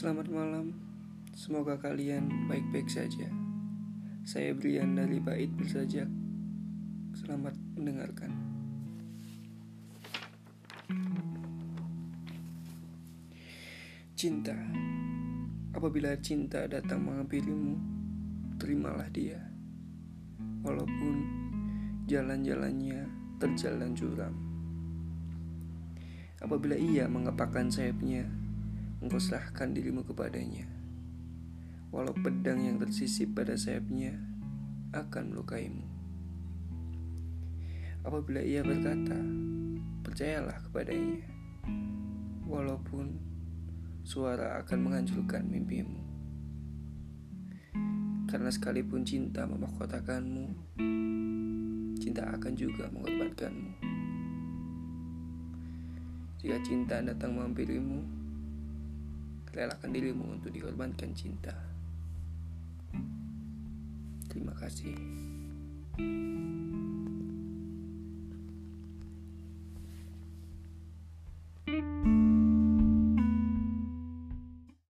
Selamat malam, semoga kalian baik-baik saja. Saya Brian dari Bait Bersajak. Selamat mendengarkan. Cinta, apabila cinta datang menghampirimu, terimalah dia. Walaupun jalan-jalannya terjalan curam. Apabila ia mengepakkan sayapnya, engkau serahkan dirimu kepadanya. Walau pedang yang tersisip pada sayapnya akan melukaimu. Apabila ia berkata, percayalah kepadanya. Walaupun suara akan menghancurkan mimpimu. Karena sekalipun cinta memahkotakanmu, cinta akan juga mengorbankanmu. Jika cinta datang menghampirimu, relakan dirimu untuk dikorbankan cinta. Terima kasih.